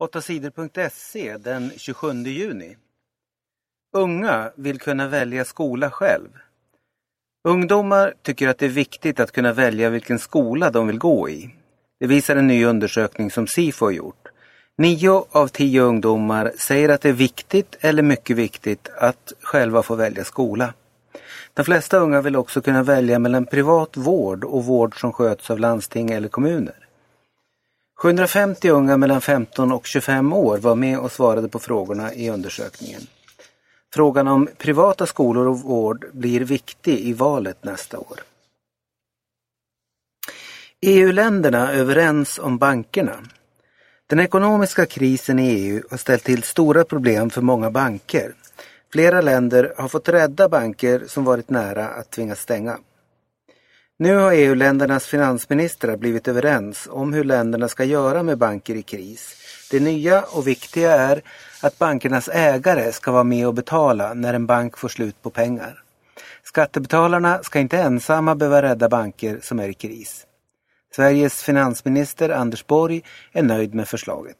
8sidor.se den 27 juni. Unga vill kunna välja skola själv. Ungdomar tycker att det är viktigt att kunna välja vilken skola de vill gå i. Det visar en ny undersökning som SIFO har gjort. Nio av tio ungdomar säger att det är viktigt eller mycket viktigt att själva få välja skola. De flesta unga vill också kunna välja mellan privat vård och vård som sköts av landsting eller kommuner. 750 unga mellan 15 och 25 år var med och svarade på frågorna i undersökningen. Frågan om privata skolor och vård blir viktig i valet nästa år. EU-länderna överens om bankerna. Den ekonomiska krisen i EU har ställt till stora problem för många banker. Flera länder har fått rädda banker som varit nära att tvingas stänga. Nu har EU-ländernas finansministrar blivit överens om hur länderna ska göra med banker i kris. Det nya och viktiga är att bankernas ägare ska vara med och betala när en bank får slut på pengar. Skattebetalarna ska inte ensamma behöva rädda banker som är i kris. Sveriges finansminister Anders Borg är nöjd med förslaget.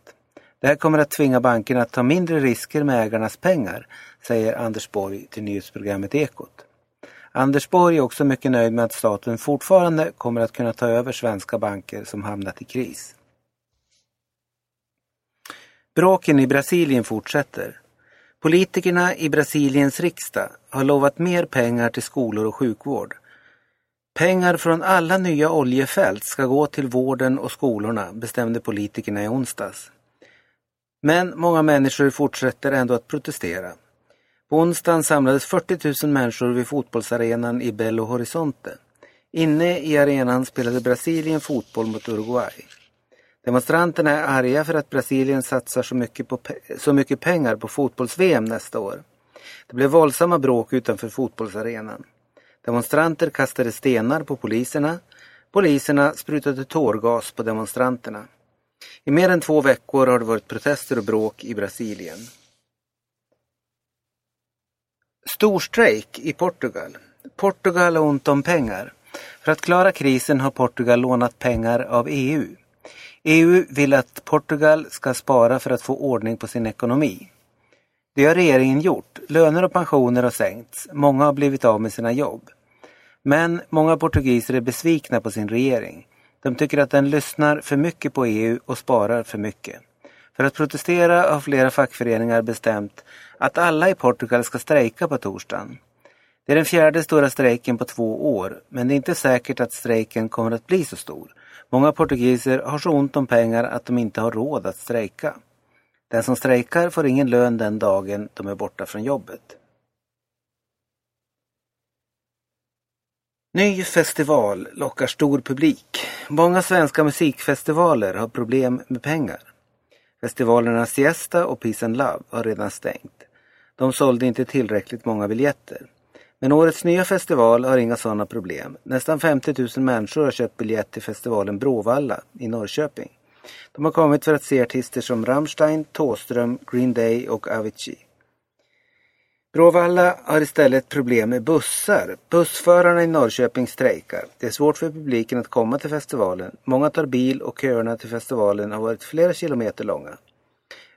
Det här kommer att tvinga bankerna att ta mindre risker med ägarnas pengar, säger Anders Borg till nyhetsprogrammet Ekot. Anders Borg är också mycket nöjd med att staten fortfarande kommer att kunna ta över svenska banker som hamnat i kris. Bråken i Brasilien fortsätter. Politikerna i Brasiliens riksdag har lovat mer pengar till skolor och sjukvård. Pengar från alla nya oljefält ska gå till vården och skolorna, bestämde politikerna i onsdags. Men många människor fortsätter ändå att protestera. På onsdagen samlades 40 000 människor vid fotbollsarenan i Belo Horizonte. Inne i arenan spelade Brasilien fotboll mot Uruguay. Demonstranterna är arga för att Brasilien satsar så mycket, på, så mycket pengar på fotbolls-VM nästa år. Det blev våldsamma bråk utanför fotbollsarenan. Demonstranter kastade stenar på poliserna. Poliserna sprutade tårgas på demonstranterna. I mer än två veckor har det varit protester och bråk i Brasilien. Storstrejk i Portugal. Portugal har ont om pengar. För att klara krisen har Portugal lånat pengar av EU. EU vill att Portugal ska spara för att få ordning på sin ekonomi. Det har regeringen gjort. Löner och pensioner har sänkts. Många har blivit av med sina jobb. Men många portugiser är besvikna på sin regering. De tycker att den lyssnar för mycket på EU och sparar för mycket. För att protestera har flera fackföreningar bestämt att alla i Portugal ska strejka på torsdagen. Det är den fjärde stora strejken på två år, men det är inte säkert att strejken kommer att bli så stor. Många portugiser har så ont om pengar att de inte har råd att strejka. Den som strejkar får ingen lön den dagen de är borta från jobbet. Ny festival lockar stor publik. Många svenska musikfestivaler har problem med pengar. Festivalerna Siesta och Peace and Love har redan stängt. De sålde inte tillräckligt många biljetter. Men årets nya festival har inga sådana problem. Nästan 50 000 människor har köpt biljett till festivalen Bråvalla i Norrköping. De har kommit för att se artister som Rammstein, Tåström, Green Day och Avicii. Bråvalla har istället problem med bussar. Bussförarna i Norrköping strejkar. Det är svårt för publiken att komma till festivalen. Många tar bil och köerna till festivalen har varit flera kilometer långa.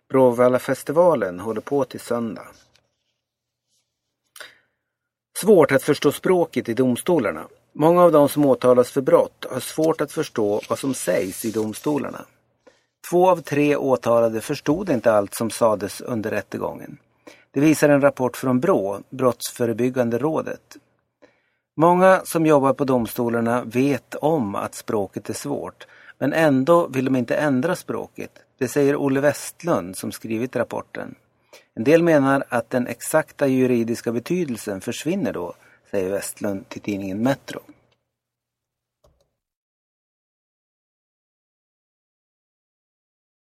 Bråvallafestivalen håller på till söndag. Svårt att förstå språket i domstolarna. Många av de som åtalas för brott har svårt att förstå vad som sägs i domstolarna. Två av tre åtalade förstod inte allt som sades under rättegången. Det visar en rapport från BRÅ, Brottsförebyggande rådet. Många som jobbar på domstolarna vet om att språket är svårt, men ändå vill de inte ändra språket. Det säger Olle Westlund som skrivit rapporten. En del menar att den exakta juridiska betydelsen försvinner då, säger Westlund till tidningen Metro.